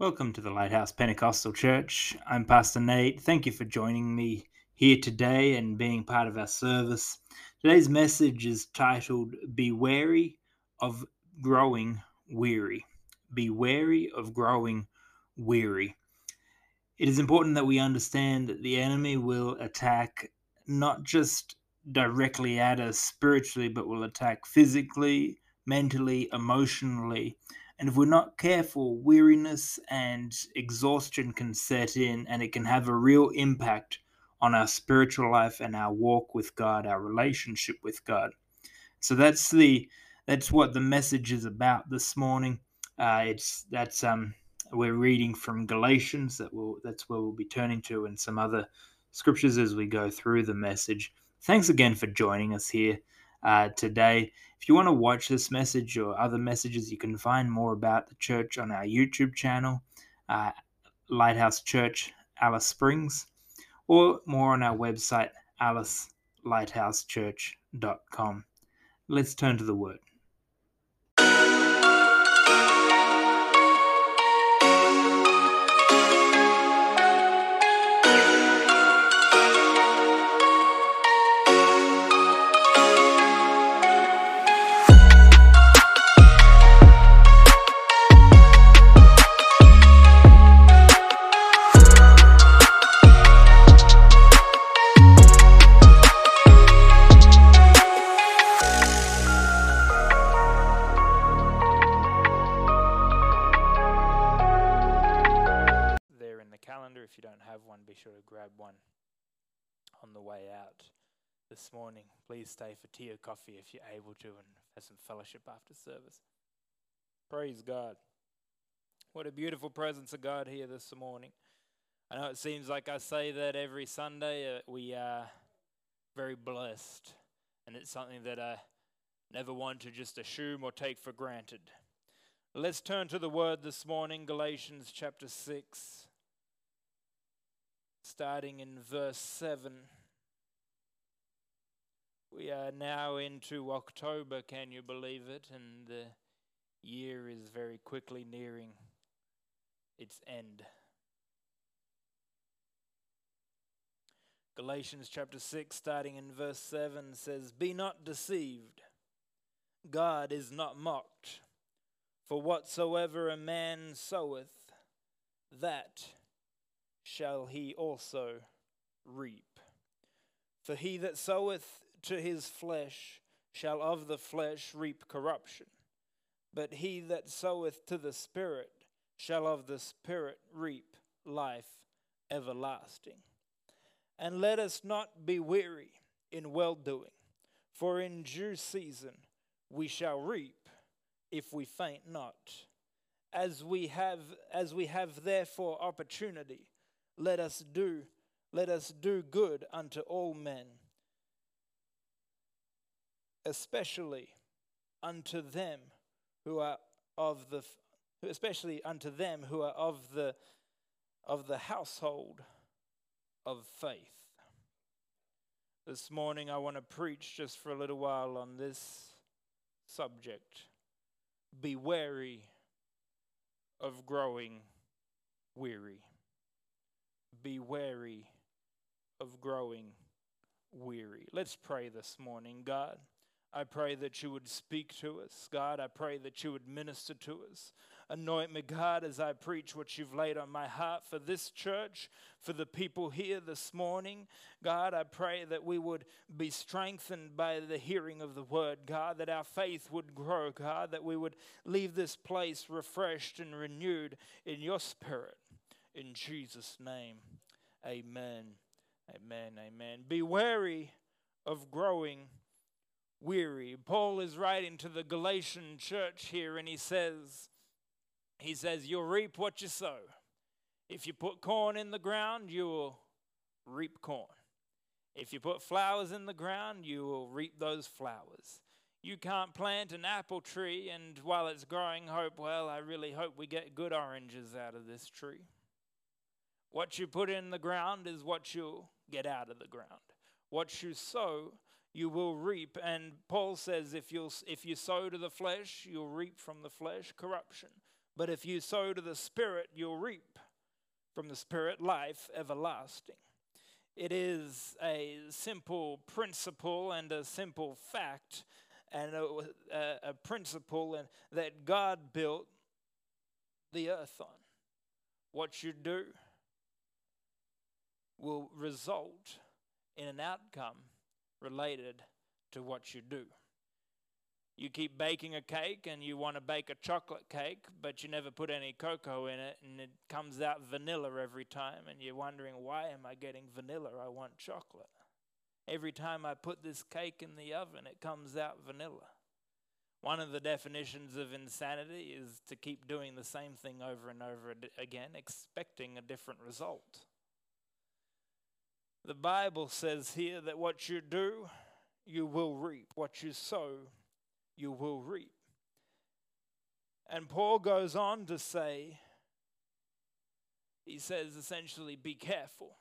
Welcome to the Lighthouse Pentecostal Church. I'm Pastor Nate. Thank you for joining me here today and being part of our service. Today's message is titled Be Wary of Growing Weary. Be wary of growing weary. It is important that we understand that the enemy will attack not just directly at us spiritually, but will attack physically, mentally, emotionally. And if we're not careful, weariness and exhaustion can set in, and it can have a real impact on our spiritual life and our walk with God, our relationship with God. So that's the that's what the message is about this morning. Uh, it's that's um we're reading from Galatians that will that's where we'll be turning to and some other scriptures as we go through the message. Thanks again for joining us here uh, today. If you want to watch this message or other messages, you can find more about the church on our YouTube channel, uh, Lighthouse Church Alice Springs, or more on our website, alicelighthouseChurch.com. Let's turn to the Word. Coffee if you're able to and have some fellowship after service. Praise God. What a beautiful presence of God here this morning. I know it seems like I say that every Sunday. Uh, we are very blessed, and it's something that I never want to just assume or take for granted. Let's turn to the word this morning, Galatians chapter 6, starting in verse 7. We are now into October, can you believe it? And the year is very quickly nearing its end. Galatians chapter 6, starting in verse 7, says, Be not deceived, God is not mocked. For whatsoever a man soweth, that shall he also reap. For he that soweth to his flesh shall of the flesh reap corruption, but he that soweth to the Spirit shall of the Spirit reap life everlasting. And let us not be weary in well doing, for in due season we shall reap if we faint not. As we have as we have therefore opportunity, let us do let us do good unto all men, especially unto them who are of the especially unto them who are of the of the household of faith. This morning I want to preach just for a little while on this subject be wary of growing weary. Be wary of growing weary. Let's pray this morning, God. I pray that you would speak to us. God, I pray that you would minister to us. Anoint me, God, as I preach what you've laid on my heart for this church, for the people here this morning. God, I pray that we would be strengthened by the hearing of the word, God, that our faith would grow, God, that we would leave this place refreshed and renewed in your spirit. In Jesus' name, amen. Amen. Amen. Be wary of growing weary. Paul is writing to the Galatian church here and he says, he says, you'll reap what you sow. If you put corn in the ground, you will reap corn. If you put flowers in the ground, you will reap those flowers. You can't plant an apple tree and while it's growing, hope, well, I really hope we get good oranges out of this tree. What you put in the ground is what you'll get out of the ground. What you sow you will reap. And Paul says, if, you if you sow to the flesh, you'll reap from the flesh corruption. But if you sow to the Spirit, you'll reap from the Spirit life everlasting. It is a simple principle and a simple fact and a, a, a principle and, that God built the earth on. What you do will result in an outcome related to what you do. You keep baking a cake and you want to bake a chocolate cake, but you never put any cocoa in it and it comes out vanilla every time, and you're wondering, why am I getting vanilla? I want chocolate. Every time I put this cake in the oven, it comes out vanilla. One of the definitions of insanity is to keep doing the same thing over and over again, expecting a different result. The Bible says here that what you do, you will reap. What you sow, you will reap. And Paul goes on to say, he says essentially, be careful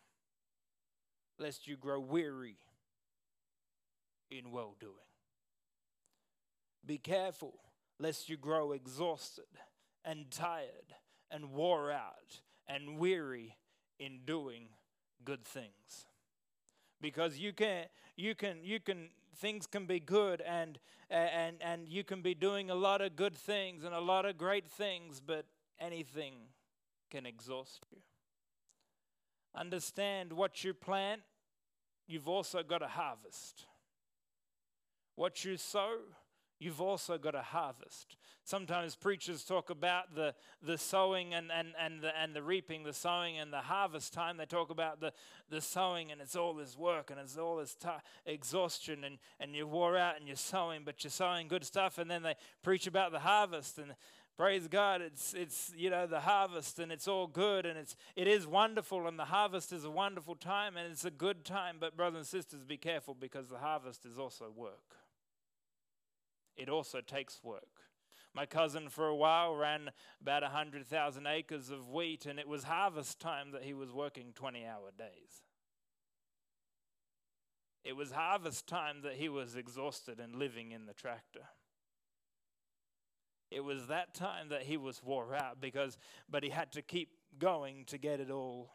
lest you grow weary in well doing. Be careful lest you grow exhausted and tired and wore out and weary in doing good things because you can you can you can things can be good and and and you can be doing a lot of good things and a lot of great things but anything can exhaust you. Understand what you plant you've also got to harvest. What you sow you've also got a harvest. Sometimes preachers talk about the, the sowing and, and, and, the, and the reaping, the sowing and the harvest time. They talk about the, the sowing and it's all this work and it's all this t- exhaustion and, and you wore out and you're sowing, but you're sowing good stuff. And then they preach about the harvest and praise God, it's, it's you know, the harvest and it's all good and it's, it is wonderful and the harvest is a wonderful time and it's a good time. But brothers and sisters, be careful because the harvest is also work it also takes work. My cousin, for a while, ran about 100,000 acres of wheat, and it was harvest time that he was working 20 hour days. It was harvest time that he was exhausted and living in the tractor. It was that time that he was wore out because, but he had to keep going to get it all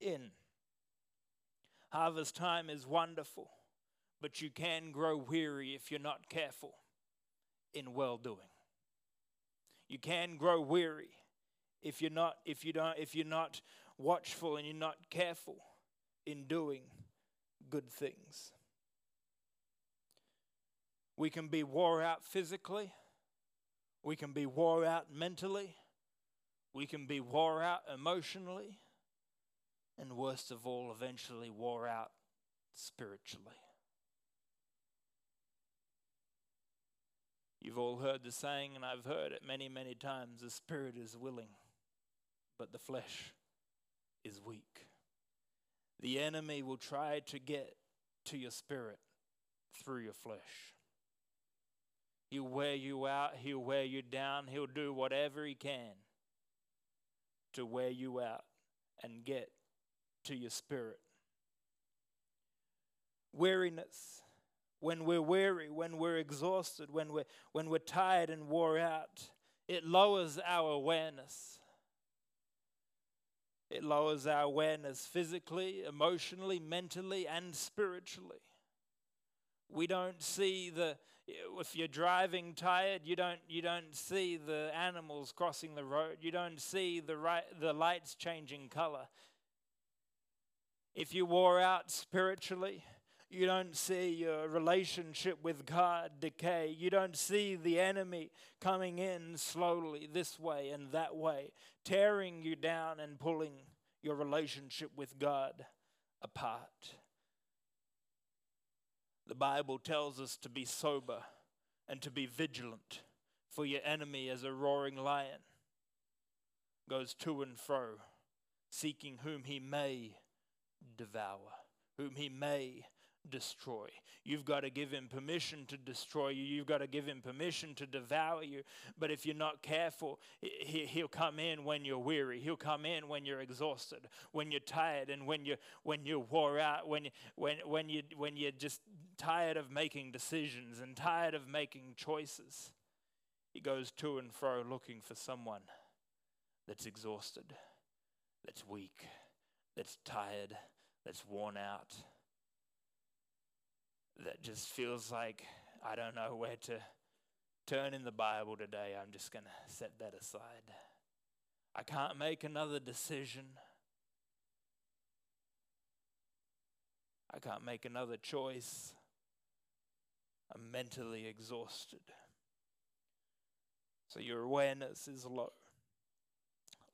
in. Harvest time is wonderful, but you can grow weary if you're not careful in well doing. You can grow weary if you're not if you don't if you're not watchful and you're not careful in doing good things. We can be wore out physically. We can be wore out mentally. We can be wore out emotionally. And worst of all, eventually wore out spiritually. You've all heard the saying, and I've heard it many, many times the spirit is willing, but the flesh is weak. The enemy will try to get to your spirit through your flesh. He'll wear you out, he'll wear you down, he'll do whatever he can to wear you out and get to your spirit. Weariness when we're weary, when we're exhausted, when we're, when we're tired and wore out, it lowers our awareness. It lowers our awareness physically, emotionally, mentally, and spiritually. We don't see the, if you're driving tired, you don't, you don't see the animals crossing the road. You don't see the, right, the lights changing color. If you wore out spiritually, you don't see your relationship with God decay. You don't see the enemy coming in slowly this way and that way, tearing you down and pulling your relationship with God apart. The Bible tells us to be sober and to be vigilant, for your enemy, as a roaring lion, goes to and fro, seeking whom he may devour, whom he may destroy. You've got to give him permission to destroy you. You've got to give him permission to devour you. But if you're not careful, he'll come in when you're weary. He'll come in when you're exhausted, when you're tired, and when you when you're wore out, when when when you when you're just tired of making decisions and tired of making choices. He goes to and fro looking for someone that's exhausted, that's weak, that's tired, that's worn out, that just feels like I don't know where to turn in the Bible today. I'm just going to set that aside. I can't make another decision. I can't make another choice. I'm mentally exhausted. So your awareness is low,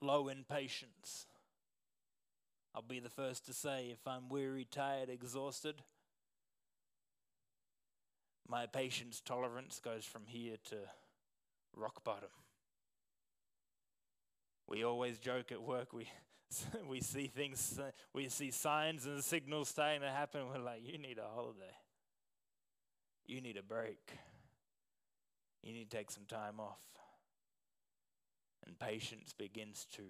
low in patience. I'll be the first to say if I'm weary, tired, exhausted, my patience tolerance goes from here to rock bottom. We always joke at work. We we see things, we see signs and signals starting to happen. We're like, you need a holiday. You need a break. You need to take some time off. And patience begins to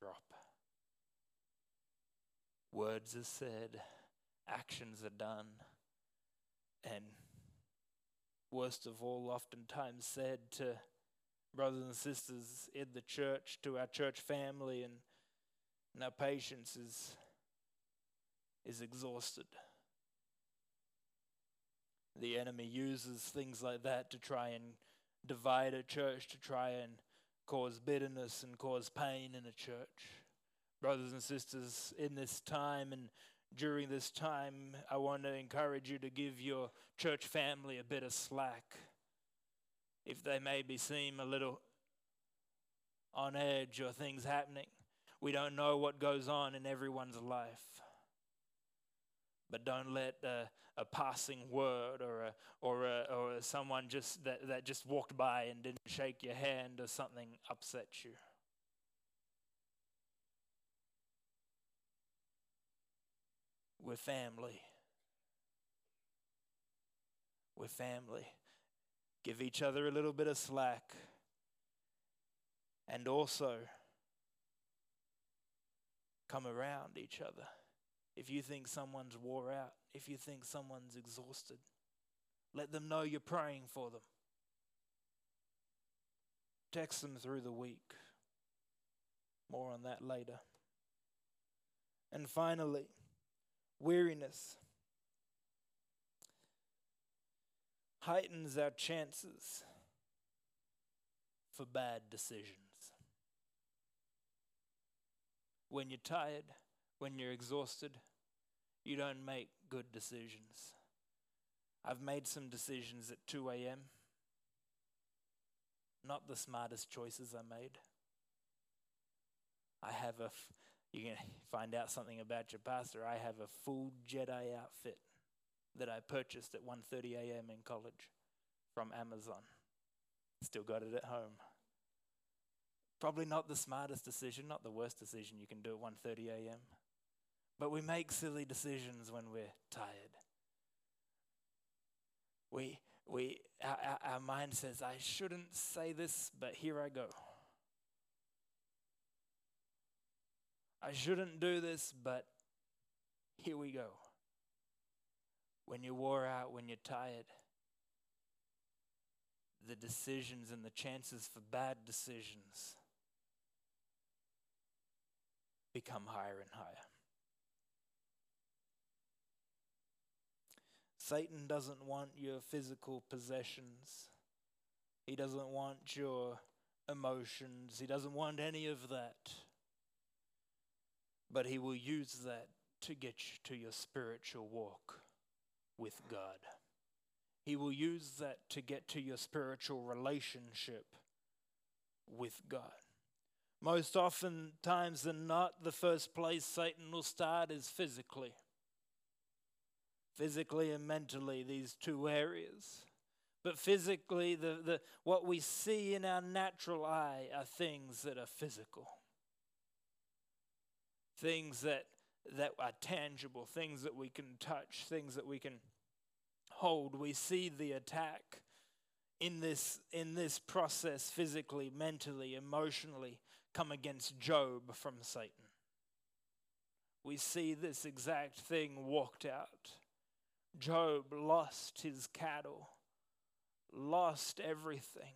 drop. Words are said, actions are done, and worst of all, oftentimes said to brothers and sisters in the church, to our church family, and, and our patience is, is exhausted. The enemy uses things like that to try and divide a church, to try and cause bitterness and cause pain in a church. Brothers and sisters, in this time and during this time, I want to encourage you to give your church family a bit of slack. If they maybe seem a little on edge or things happening, we don't know what goes on in everyone's life. But don't let a, a passing word or a, or a, or someone just that, that just walked by and didn't shake your hand or something upset you. We're family. We're family. Give each other a little bit of slack. And also come around each other. If you think someone's wore out, if you think someone's exhausted, let them know you're praying for them. Text them through the week. More on that later. And finally, weariness heightens our chances for bad decisions. When you're tired, when you're exhausted, you don't make good decisions. I've made some decisions at 2 a.m., not the smartest choices I made. I have a, f- you can find out something about your pastor. I have a full Jedi outfit that I purchased at 1:30 a.m. in college from Amazon. Still got it at home. Probably not the smartest decision, not the worst decision you can do at 1:30 a.m. But we make silly decisions when we're tired. We we our, our mind says I shouldn't say this, but here I go. I shouldn't do this, but here we go. When you're wore out, when you're tired, the decisions and the chances for bad decisions become higher and higher. Satan doesn't want your physical possessions. He doesn't want your emotions. He doesn't want any of that but He will use that to get you to your spiritual walk with God. He will use that to get to your spiritual relationship with God. Most often times than not, the first place Satan will start is physically. Physically and mentally, these two areas. But physically, the, the, what we see in our natural eye are things that are physical things that that are tangible, things that we can touch, things that we can hold. We see the attack in this in this process physically, mentally, emotionally come against Job from Satan. We see this exact thing walked out. Job lost his cattle, lost everything.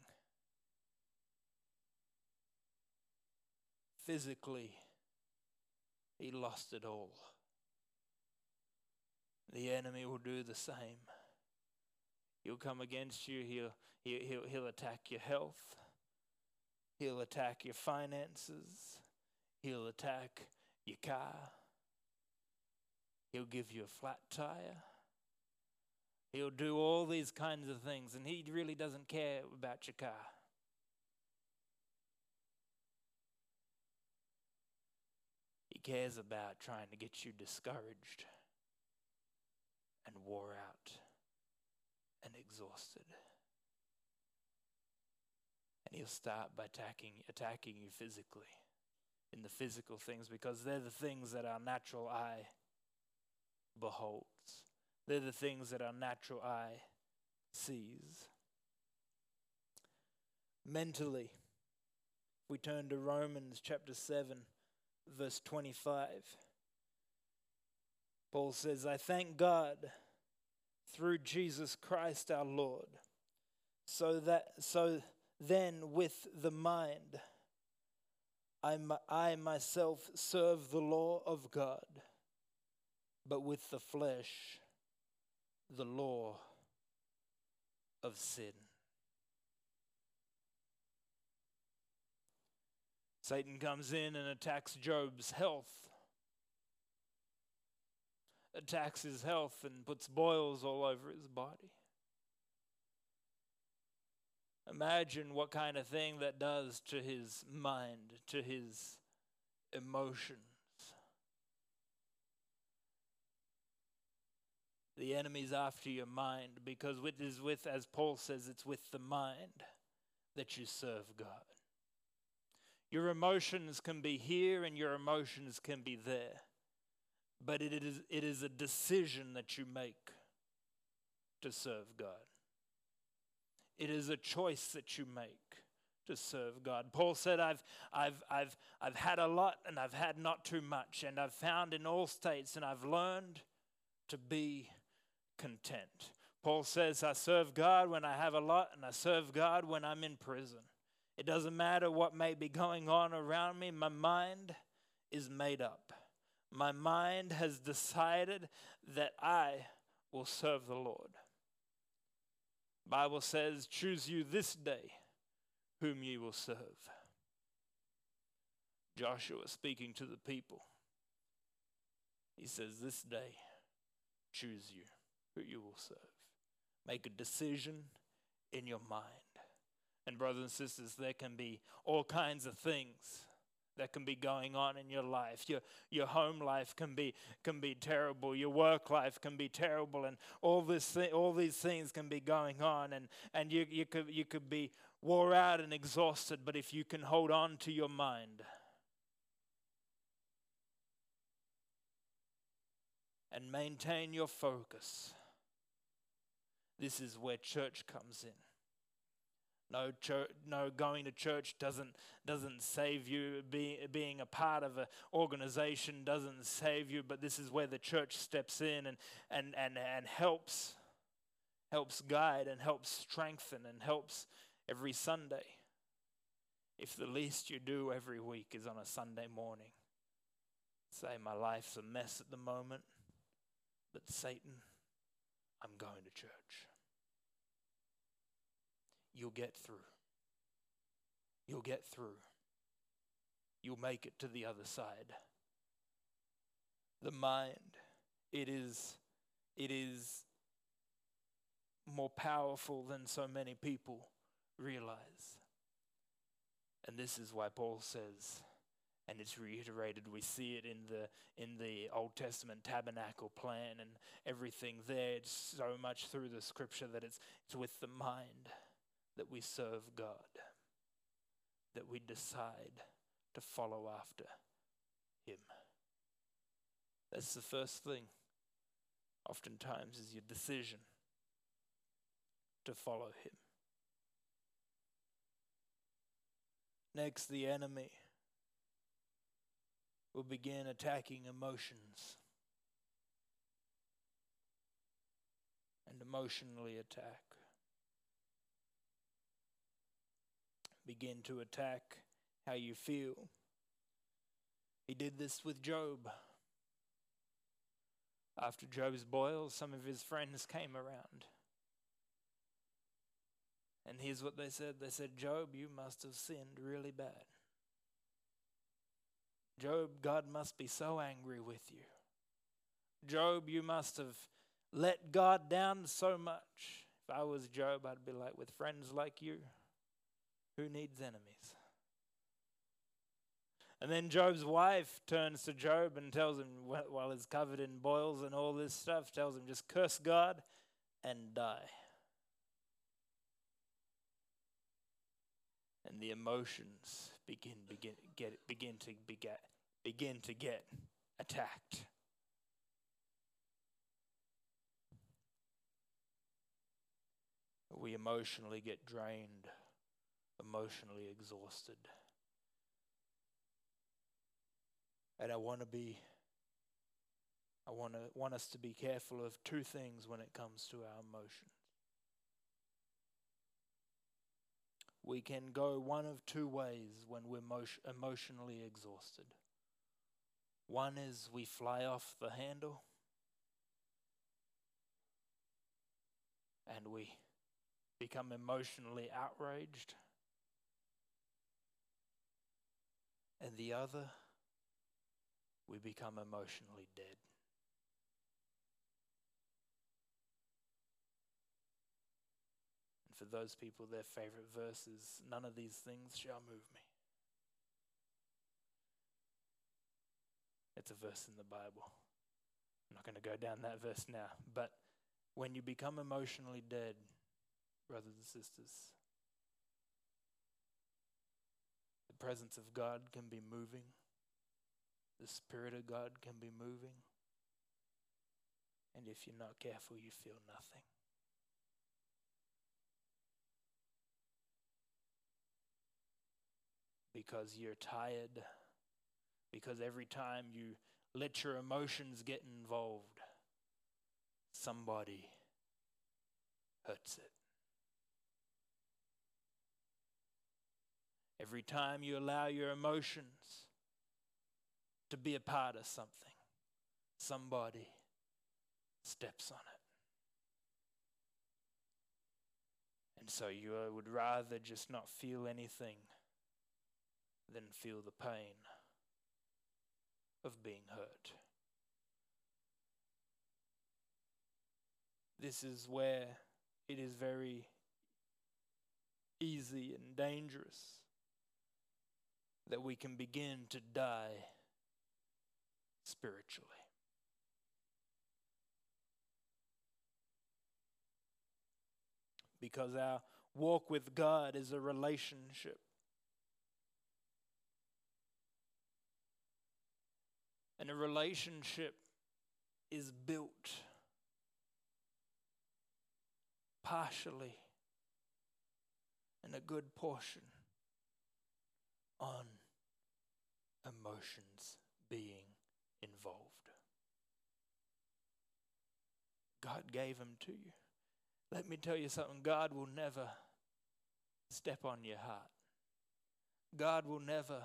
Physically, he lost it all. The enemy will do the same. He'll come against you, he'll, he'll, he'll, attack your health, he'll attack your finances, he'll attack your car, he'll give you a flat tire. He'll do all these kinds of things, and he really doesn't care about your car. Cares about trying to get you discouraged and wore out and exhausted. And he'll start by attacking, attacking you physically in the physical things because they're the things that our natural eye beholds. They're the things that our natural eye sees. Mentally, we turn to Romans chapter 7, verse 25. Paul says, I thank God through Jesus Christ our Lord. So that so then with the mind I, I myself serve the law of God, but with the flesh the law of sin. Satan comes in and attacks Job's health, attacks his health, and puts boils all over his body. Imagine what kind of thing that does to his mind, to his emotions. The enemy's after your mind because it is with, as Paul says, it's with the mind that you serve God. Your emotions can be here and your emotions can be there. But it is, it is a decision that you make to serve God. It is a choice that you make to serve God. Paul said, I've, I've, I've, I've had a lot and I've had not too much, and I've found in all states, and I've learned to be content. Paul says, I serve God when I have a lot, and I serve God when I'm in prison. It doesn't matter what may be going on around me, my mind is made up. My mind has decided that I will serve the Lord. Bible says, choose you this day whom ye will serve. Joshua speaking to the people. He says, This day, choose you who you will serve. Make a decision in your mind. And, brothers and sisters, there can be all kinds of things that can be going on in your life. Your, your home life can be, can be terrible. Your work life can be terrible. And all, this th- all these things can be going on. And, and you, you, could, you could be wore out and exhausted. But if you can hold on to your mind and maintain your focus, this is where church comes in. No, church, no, going to church doesn't doesn't save you. Be, being a part of an organization doesn't save you. But this is where the church steps in and and and and helps helps guide and helps strengthen and helps every Sunday. If the least you do every week is on a Sunday morning, say my life's a mess at the moment, but Satan, I'm going to church you'll get through. You'll get through. You'll make it to the other side. The mind, it is, it is more powerful than so many people realize. And this is why Paul says, and it's reiterated, we see it in the in the Old Testament tabernacle plan and everything there. It's so much through the scripture that it's it's with the mind that we serve God, that we decide to follow after Him. That's the first thing, oftentimes, is your decision to follow Him. Next, the enemy will begin attacking emotions and emotionally attack. Begin to attack how you feel. He did this with Job. After Job's boils, some of his friends came around. And here's what they said they said, Job, you must have sinned really bad. Job, God must be so angry with you. Job, you must have let God down so much. If I was Job, I'd be like, with friends like you, who needs enemies? And then Job's wife turns to Job and tells him, while he's covered in boils and all this stuff, tells him, just curse God and die. And the emotions begin, begin, get, begin to beget, begin to get attacked. We emotionally get drained, emotionally exhausted. And I want to be I want to want us to be careful of two things when it comes to our emotions. We can go one of two ways when we're emotionally exhausted. One is we fly off the handle and we become emotionally outraged. And the other we become emotionally dead. And for those people, their favorite verse is None of these things shall move me. It's a verse in the Bible. I'm not going to go down that verse now. But when you become emotionally dead, brothers and sisters, presence of God can be moving the Spirit of God can be moving. And if you're not careful, you feel nothing. Because you're tired. Because every time you let your emotions get involved, somebody hurts it. Every time you allow your emotions to be a part of something. Somebody steps on it. And so you uh, would rather just not feel anything than feel the pain of being hurt. This is where it is very easy and dangerous that we can begin to die spiritually. Because our walk with God is a relationship. And a relationship is built partially and a good portion on emotions being involved. God gave them to you. Let me tell you something God will never step on your heart, God will never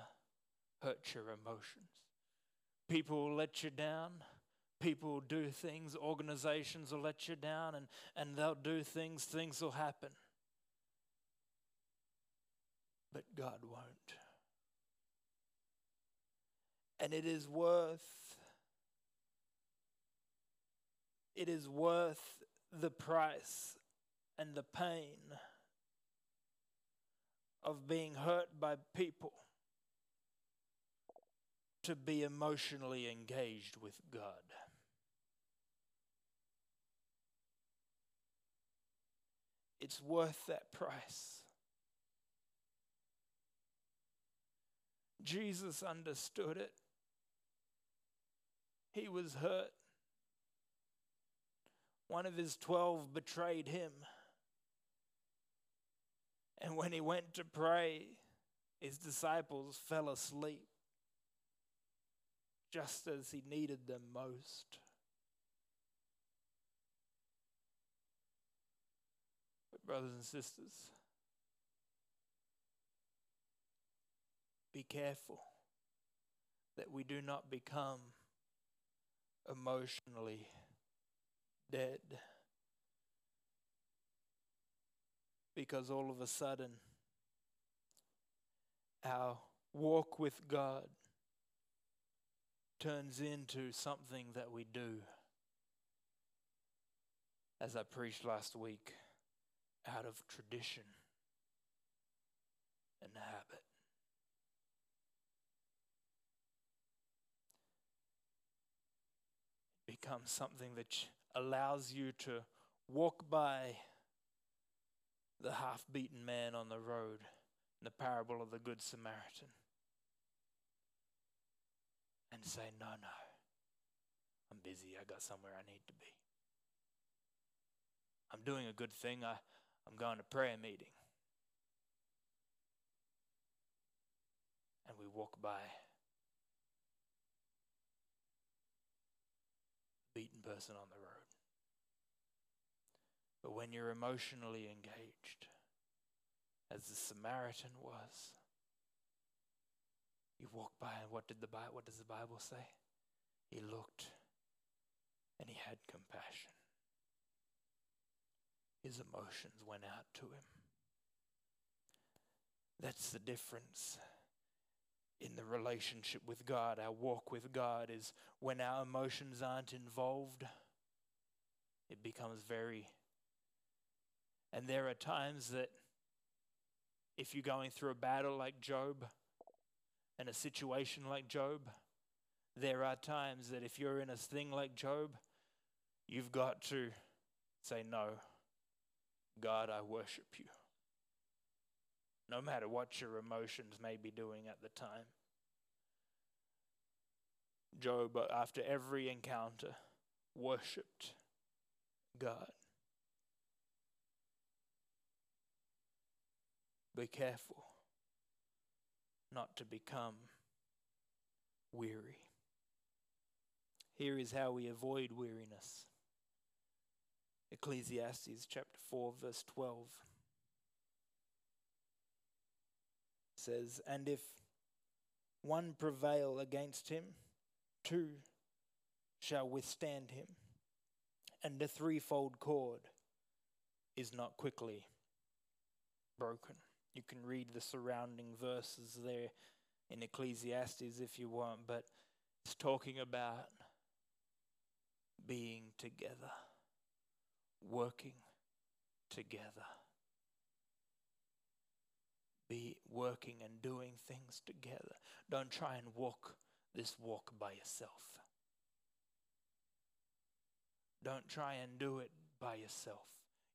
hurt your emotions. People will let you down. People will do things, organizations will let you down, and, and they'll do things, things will happen. But God won't. And it is worth it is worth the price and the pain of being hurt by people to be emotionally engaged with God. It's worth that price. Jesus understood it. He was hurt. One of his twelve betrayed him. And when he went to pray, his disciples fell asleep just as he needed them most. But, brothers and sisters, be careful that we do not become emotionally dead. Because all of a sudden, our walk with God turns into something that we do. As I preached last week, out of tradition and habit. Becomes something that allows you to walk by the half beaten man on the road in the parable of the Good Samaritan and say, No, no, I'm busy. I got somewhere I need to be. I'm doing a good thing. I, I'm going to prayer meeting. And we walk by beaten person on the road. But when you're emotionally engaged, as the Samaritan was, you walk by and what did the Bible, what does the Bible say? He looked and he had compassion. His emotions went out to him. That's the difference in the relationship with God. Our walk with God is when our emotions aren't involved, it becomes very. And there are times that if you're going through a battle like Job and a situation like Job, there are times that if you're in a thing like Job, you've got to say, No, God, I worship you. No matter what your emotions may be doing at the time. Job, uh, after every encounter, worshipped God. Be careful not to become weary. Here is how we avoid weariness. Ecclesiastes chapter 4, verse 12 says, And if one prevail against him, two shall withstand him, and the threefold cord is not quickly broken. You can read the surrounding verses there in Ecclesiastes if you want, but it's talking about being together, working together. Be working and doing things together. Don't try and walk this walk by yourself. Don't try and do it by yourself.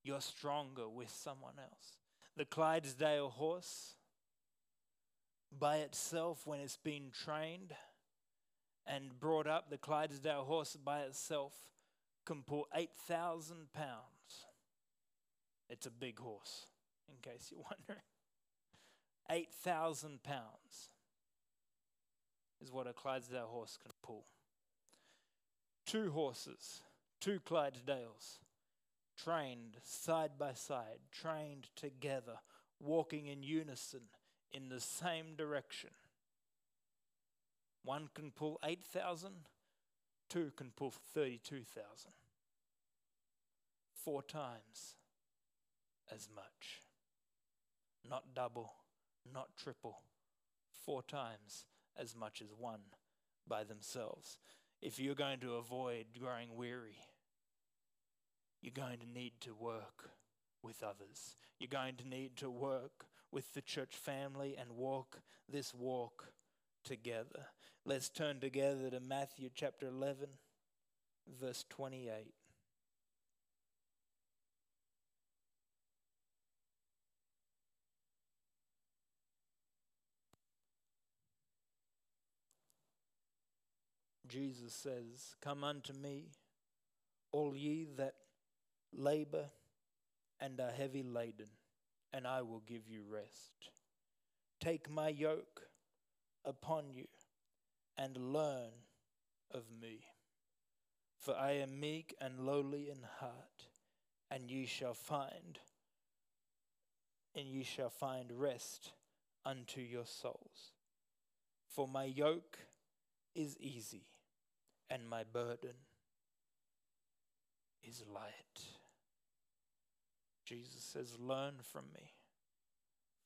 You're stronger with someone else the Clydesdale horse by itself, when it's been trained and brought up, the Clydesdale horse by itself can pull 8,000 pounds. It's a big horse, in case you're wondering. 8,000 pounds is what a Clydesdale horse can pull. Two horses, two Clydesdales, trained side by side, trained together, walking in unison in the same direction. One can pull 8,000, two can pull 32,000. Four times as much. Not double, not triple, four times as much as one by themselves. If you're going to avoid growing weary, you're going to need to work with others. You're going to need to work with the church family and walk this walk together. Let's turn together to Matthew chapter 11, verse 28. Jesus says, Come unto me, all ye that labor and are heavy laden, and I will give you rest. Take my yoke upon you and learn of me. For I am meek and lowly in heart, and ye shall find and ye shall find rest unto your souls. For my yoke is easy, and my burden is light. Jesus says, Learn from me,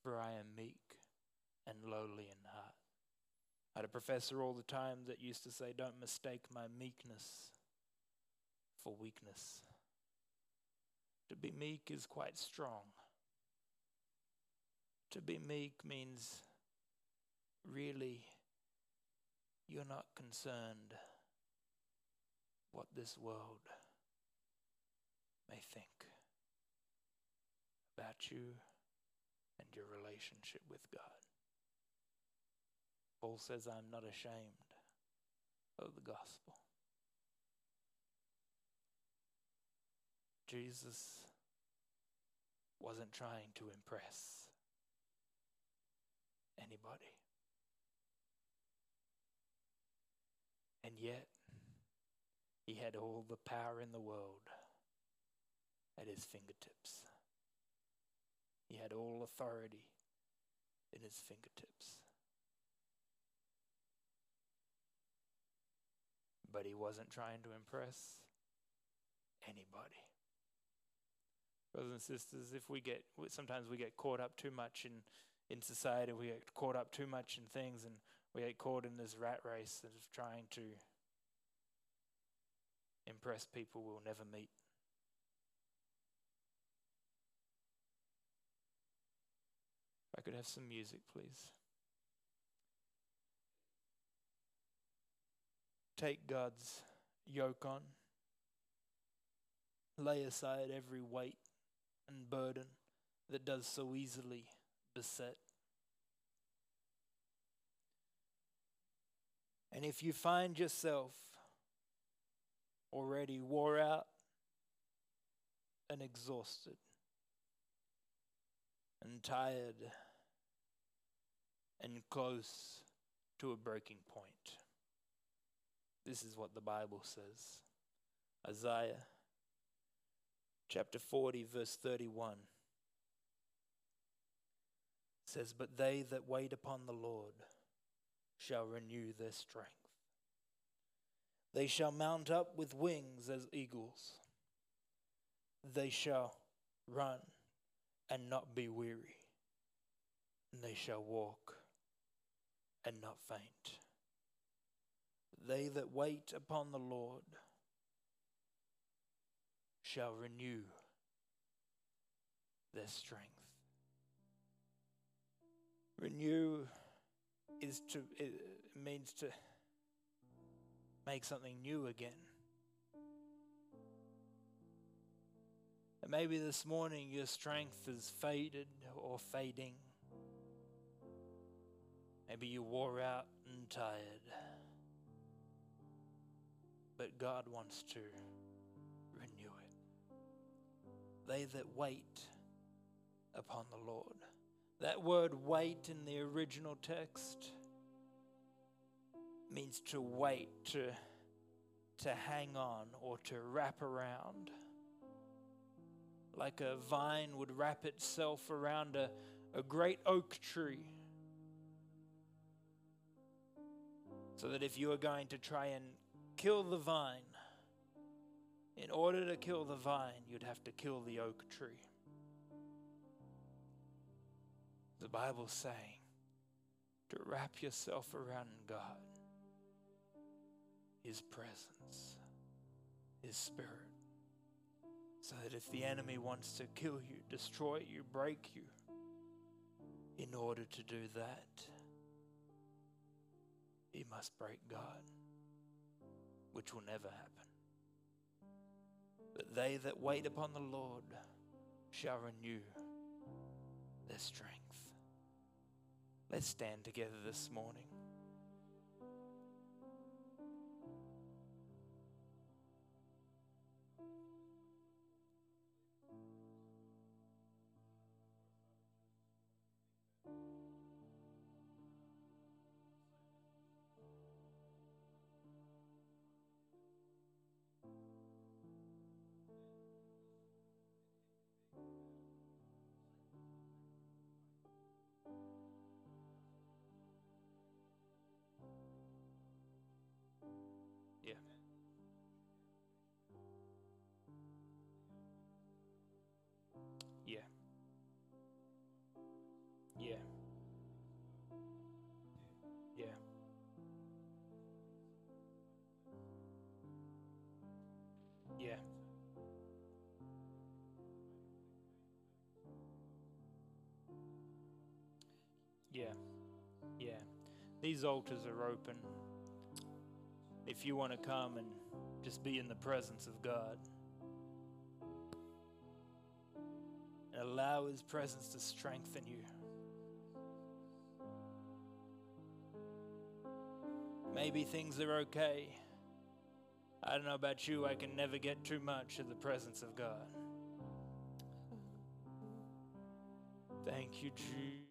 for I am meek and lowly in heart. I had a professor all the time that used to say, Don't mistake my meekness for weakness. To be meek is quite strong. To be meek means really you're not concerned what this world may think about you and your relationship with God. Paul says, I'm not ashamed of the gospel. Jesus wasn't trying to impress anybody. And yet, he had all the power in the world at his fingertips. He had all authority in his fingertips. But he wasn't trying to impress anybody. Brothers and sisters, if we get, sometimes we get caught up too much in, in society, we get caught up too much in things, and we get caught in this rat race of trying to impress people we'll never meet. I could have some music, please. Take God's yoke on. Lay aside every weight and burden that does so easily beset. And if you find yourself already wore out and exhausted and tired and close to a breaking point. This is what the Bible says. Isaiah chapter 40, verse 31 says, But they that wait upon the Lord shall renew their strength. They shall mount up with wings as eagles. They shall run and not be weary. And they shall walk and not faint. They that wait upon the Lord shall renew their strength. Renew is to it means to make something new again. And maybe this morning your strength is faded or fading. Maybe you wore out and tired. But God wants to renew it. They that wait upon the Lord. That word wait in the original text means to wait, to, to hang on, or to wrap around. Like a vine would wrap itself around a, a great oak tree. So that if you are going to try and kill the vine, in order to kill the vine, you'd have to kill the oak tree. The Bible's saying to wrap yourself around God, His presence, His Spirit, so that if the enemy wants to kill you, destroy you, break you, in order to do that, he must break God, which will never happen. But they that wait upon the Lord shall renew their strength. Let's stand together this morning. Yeah. Yeah. Yeah. These altars are open. If you want to come and just be in the presence of God and allow His presence to strengthen you. Maybe things are okay. I don't know about you, I can never get too much of the presence of God. Thank you, Jesus.